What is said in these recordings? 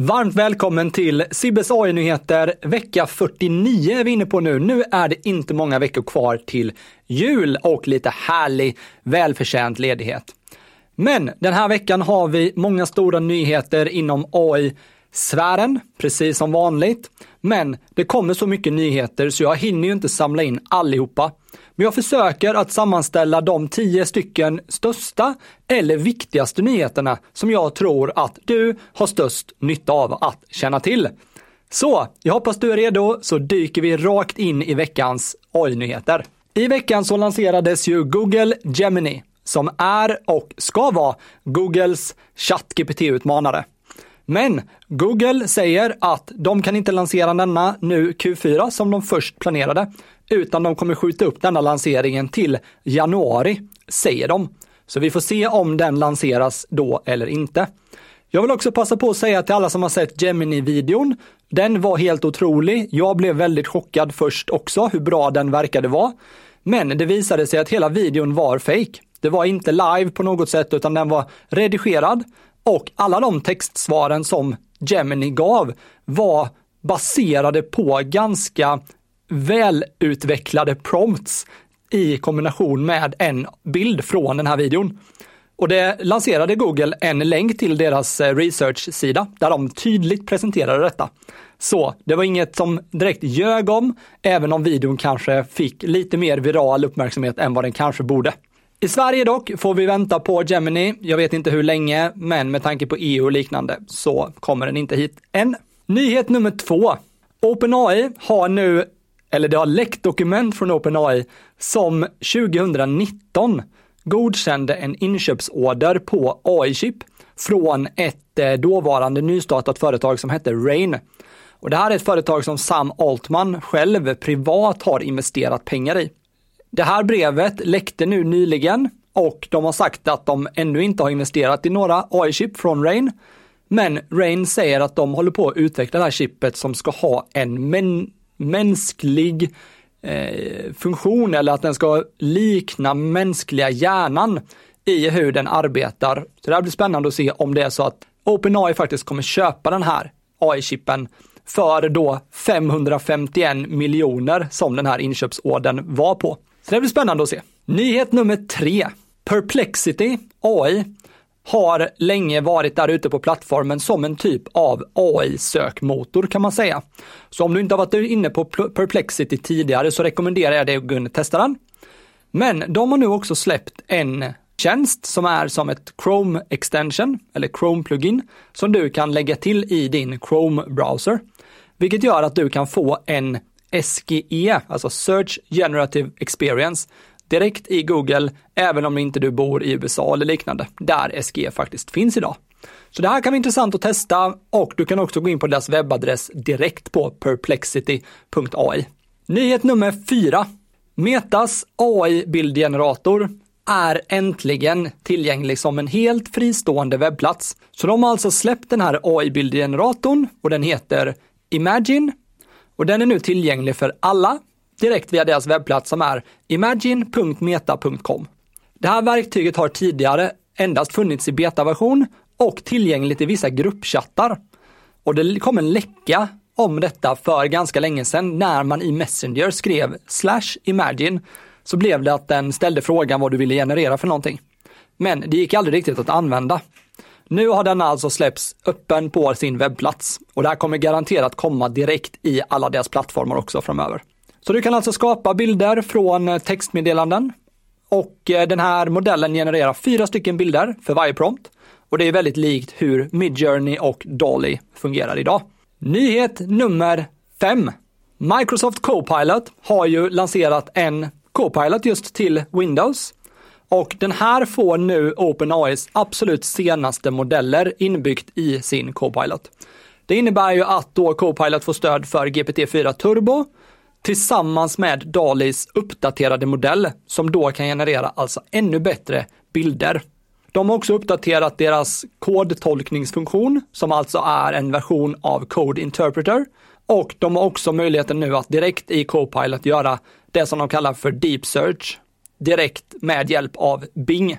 Varmt välkommen till Sibbes AI-nyheter. Vecka 49 är vi inne på nu. Nu är det inte många veckor kvar till jul och lite härlig, välförtjänt ledighet. Men den här veckan har vi många stora nyheter inom AI-sfären, precis som vanligt. Men det kommer så mycket nyheter så jag hinner ju inte samla in allihopa. Men jag försöker att sammanställa de tio stycken största eller viktigaste nyheterna som jag tror att du har störst nytta av att känna till. Så, jag hoppas du är redo så dyker vi rakt in i veckans AI-nyheter. I veckan så lanserades ju Google Gemini som är och ska vara Googles ChatGPT-utmanare. Men Google säger att de kan inte lansera denna nu Q4 som de först planerade, utan de kommer skjuta upp denna lanseringen till januari, säger de. Så vi får se om den lanseras då eller inte. Jag vill också passa på att säga till alla som har sett Gemini-videon, den var helt otrolig. Jag blev väldigt chockad först också hur bra den verkade vara. Men det visade sig att hela videon var fake. Det var inte live på något sätt utan den var redigerad och alla de textsvaren som Gemini gav var baserade på ganska välutvecklade prompts i kombination med en bild från den här videon. Och det lanserade Google en länk till deras eh, research-sida där de tydligt presenterade detta. Så det var inget som direkt ljög om, även om videon kanske fick lite mer viral uppmärksamhet än vad den kanske borde. I Sverige dock får vi vänta på Gemini. Jag vet inte hur länge, men med tanke på EU och liknande så kommer den inte hit än. Nyhet nummer två. OpenAI har nu, eller det har läckt dokument från OpenAI som 2019 godkände en inköpsorder på AI-chip från ett eh, dåvarande nystartat företag som hette Rain. Och det här är ett företag som Sam Altman själv privat har investerat pengar i. Det här brevet läckte nu nyligen och de har sagt att de ännu inte har investerat i några AI-chip från Rain. Men Rain säger att de håller på att utveckla det här chippet som ska ha en men mänsklig eh, funktion eller att den ska likna mänskliga hjärnan i hur den arbetar. Så det här blir spännande att se om det är så att OpenAI faktiskt kommer köpa den här AI-chippen för då 551 miljoner som den här inköpsorden var på. Så det blir spännande att se. Nyhet nummer tre. Perplexity AI har länge varit där ute på plattformen som en typ av AI-sökmotor kan man säga. Så om du inte har varit inne på Perplexity tidigare så rekommenderar jag dig att gå in och testa den. Men de har nu också släppt en tjänst som är som ett Chrome extension eller Chrome plugin som du kan lägga till i din Chrome browser. Vilket gör att du kan få en SGE, alltså Search Generative Experience, direkt i Google, även om inte du bor i USA eller liknande, där SGE faktiskt finns idag. Så det här kan vara intressant att testa och du kan också gå in på deras webbadress direkt på perplexity.ai. Nyhet nummer fyra. Metas AI-bildgenerator är äntligen tillgänglig som en helt fristående webbplats. Så de har alltså släppt den här AI-bildgeneratorn och den heter Imagine och den är nu tillgänglig för alla direkt via deras webbplats som är imagine.meta.com. Det här verktyget har tidigare endast funnits i betaversion och tillgängligt i vissa gruppchattar. Och det kom en läcka om detta för ganska länge sedan när man i Messenger skrev slash imagine så blev det att den ställde frågan vad du ville generera för någonting. Men det gick aldrig riktigt att använda. Nu har den alltså släppts öppen på sin webbplats och det här kommer garanterat komma direkt i alla deras plattformar också framöver. Så du kan alltså skapa bilder från eh, textmeddelanden och eh, den här modellen genererar fyra stycken bilder för varje prompt och det är väldigt likt hur Midjourney och Dolly fungerar idag. Nyhet nummer fem. Microsoft Copilot har ju lanserat en Copilot just till Windows och den här får nu OpenAIs absolut senaste modeller inbyggt i sin Copilot. Det innebär ju att då Copilot får stöd för GPT-4 Turbo tillsammans med Dalis uppdaterade modell som då kan generera alltså ännu bättre bilder. De har också uppdaterat deras kodtolkningsfunktion som alltså är en version av Code Interpreter och de har också möjligheten nu att direkt i Copilot göra det som de kallar för Deep Search direkt med hjälp av Bing.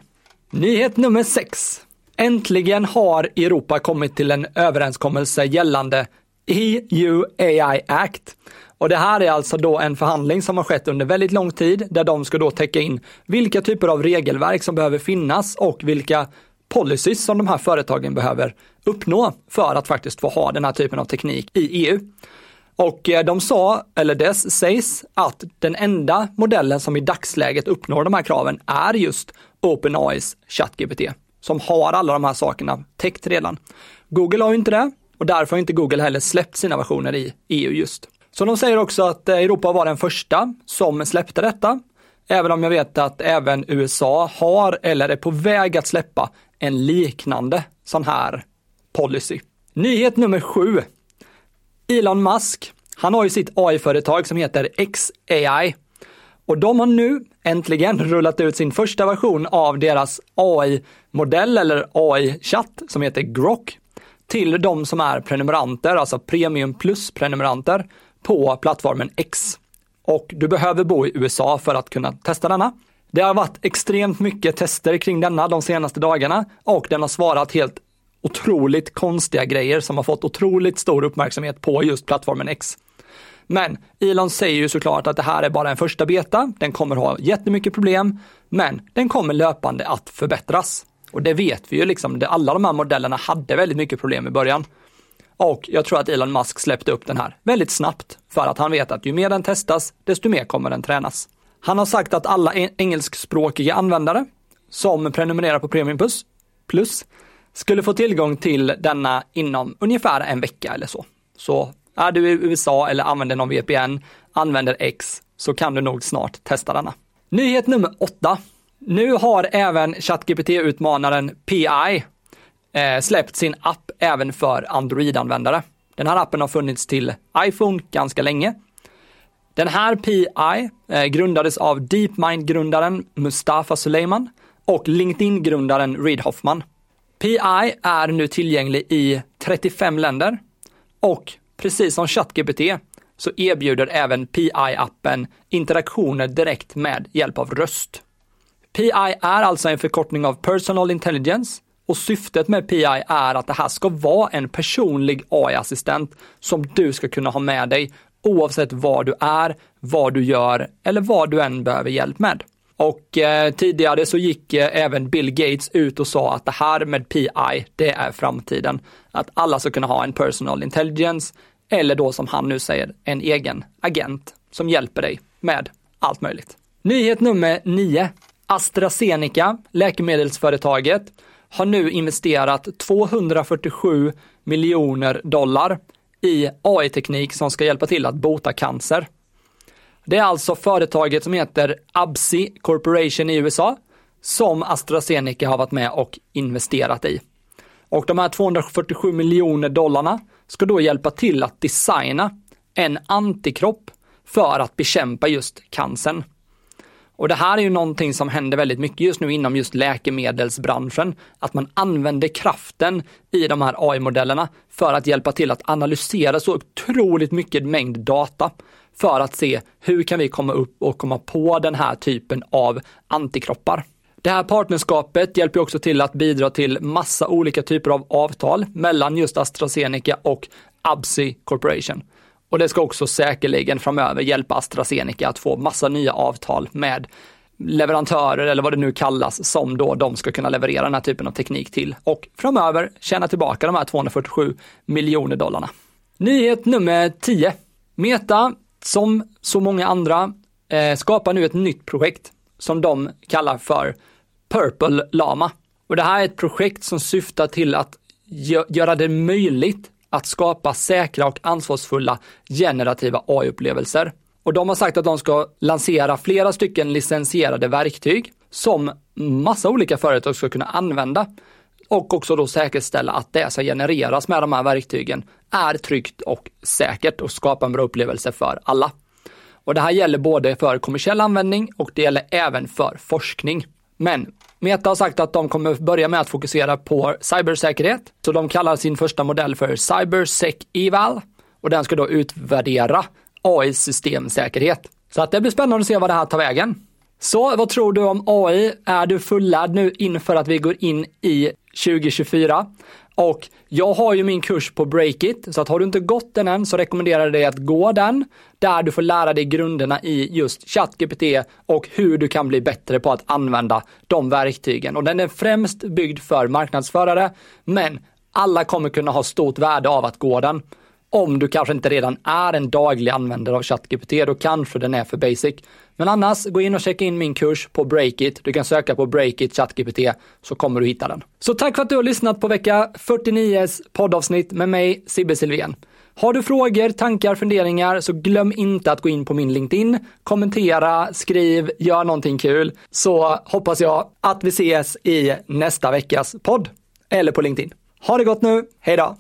Nyhet nummer 6. Äntligen har Europa kommit till en överenskommelse gällande EU AI Act. Och det här är alltså då en förhandling som har skett under väldigt lång tid där de ska då täcka in vilka typer av regelverk som behöver finnas och vilka policies som de här företagen behöver uppnå för att faktiskt få ha den här typen av teknik i EU. Och eh, de sa, eller det sägs, att den enda modellen som i dagsläget uppnår de här kraven är just OpenAIs ChatGPT, som har alla de här sakerna täckt redan. Google har ju inte det och därför har inte Google heller släppt sina versioner i EU just. Så de säger också att Europa var den första som släppte detta, även om jag vet att även USA har eller är på väg att släppa en liknande sån här policy. Nyhet nummer sju. Elon Musk, han har ju sitt AI-företag som heter XAI. Och de har nu äntligen rullat ut sin första version av deras AI-modell eller AI-chatt som heter Grok till de som är prenumeranter, alltså Premium Plus-prenumeranter på plattformen X. Och du behöver bo i USA för att kunna testa denna. Det har varit extremt mycket tester kring denna de senaste dagarna och den har svarat helt otroligt konstiga grejer som har fått otroligt stor uppmärksamhet på just plattformen X. Men Elon säger ju såklart att det här är bara en första beta, den kommer ha jättemycket problem, men den kommer löpande att förbättras. Och det vet vi ju liksom, alla de här modellerna hade väldigt mycket problem i början. Och jag tror att Elon Musk släppte upp den här väldigt snabbt för att han vet att ju mer den testas, desto mer kommer den tränas. Han har sagt att alla engelskspråkiga användare som prenumererar på Premium Plus, Plus skulle få tillgång till denna inom ungefär en vecka eller så. Så är du i USA eller använder någon VPN, använder X, så kan du nog snart testa denna. Nyhet nummer åtta. Nu har även ChatGPT-utmanaren PI eh, släppt sin app även för Android-användare. Den här appen har funnits till iPhone ganska länge. Den här PI eh, grundades av DeepMind-grundaren Mustafa Suleiman och LinkedIn-grundaren Reid Hoffman. PI är nu tillgänglig i 35 länder och precis som ChatGPT så erbjuder även PI-appen interaktioner direkt med hjälp av röst. PI är alltså en förkortning av Personal Intelligence och syftet med PI är att det här ska vara en personlig AI-assistent som du ska kunna ha med dig oavsett var du är, vad du gör eller vad du än behöver hjälp med. Och eh, tidigare så gick eh, även Bill Gates ut och sa att det här med PI, det är framtiden. Att alla ska kunna ha en personal intelligence eller då som han nu säger, en egen agent som hjälper dig med allt möjligt. Nyhet nummer 9. AstraZeneca, läkemedelsföretaget, har nu investerat 247 miljoner dollar i AI-teknik som ska hjälpa till att bota cancer. Det är alltså företaget som heter Absi Corporation i USA som AstraZeneca har varit med och investerat i. Och de här 247 miljoner dollarna ska då hjälpa till att designa en antikropp för att bekämpa just cancern. Och det här är ju någonting som händer väldigt mycket just nu inom just läkemedelsbranschen, att man använder kraften i de här AI-modellerna för att hjälpa till att analysera så otroligt mycket mängd data för att se hur kan vi komma upp och komma på den här typen av antikroppar. Det här partnerskapet hjälper också till att bidra till massa olika typer av avtal mellan just AstraZeneca och Absi Corporation. Och det ska också säkerligen framöver hjälpa AstraZeneca att få massa nya avtal med leverantörer eller vad det nu kallas som då de ska kunna leverera den här typen av teknik till och framöver tjäna tillbaka de här 247 miljoner dollarna. Nyhet nummer 10. Meta, som så många andra, eh, skapar nu ett nytt projekt som de kallar för Purple Lama. Och det här är ett projekt som syftar till att göra det möjligt att skapa säkra och ansvarsfulla generativa AI-upplevelser. Och de har sagt att de ska lansera flera stycken licensierade verktyg som massa olika företag ska kunna använda och också då säkerställa att det som genereras med de här verktygen är tryggt och säkert och skapar en bra upplevelse för alla. Och det här gäller både för kommersiell användning och det gäller även för forskning. Men Meta har sagt att de kommer börja med att fokusera på cybersäkerhet, så de kallar sin första modell för CyberSec Eval och den ska då utvärdera AI-systemsäkerhet. Så att det blir spännande att se vad det här tar vägen. Så vad tror du om AI? Är du fullärd nu inför att vi går in i 2024. Och jag har ju min kurs på Breakit, så att har du inte gått den än så rekommenderar jag dig att gå den, där du får lära dig grunderna i just ChatGPT och hur du kan bli bättre på att använda de verktygen. Och den är främst byggd för marknadsförare, men alla kommer kunna ha stort värde av att gå den. Om du kanske inte redan är en daglig användare av ChatGPT, då kanske den är för basic. Men annars, gå in och checka in min kurs på Breakit. Du kan söka på Breakit ChatGPT så kommer du hitta den. Så tack för att du har lyssnat på vecka 49s poddavsnitt med mig, Sibbe Silvén. Har du frågor, tankar, funderingar så glöm inte att gå in på min LinkedIn, kommentera, skriv, gör någonting kul. Så hoppas jag att vi ses i nästa veckas podd. Eller på LinkedIn. Ha det gott nu, hejdå!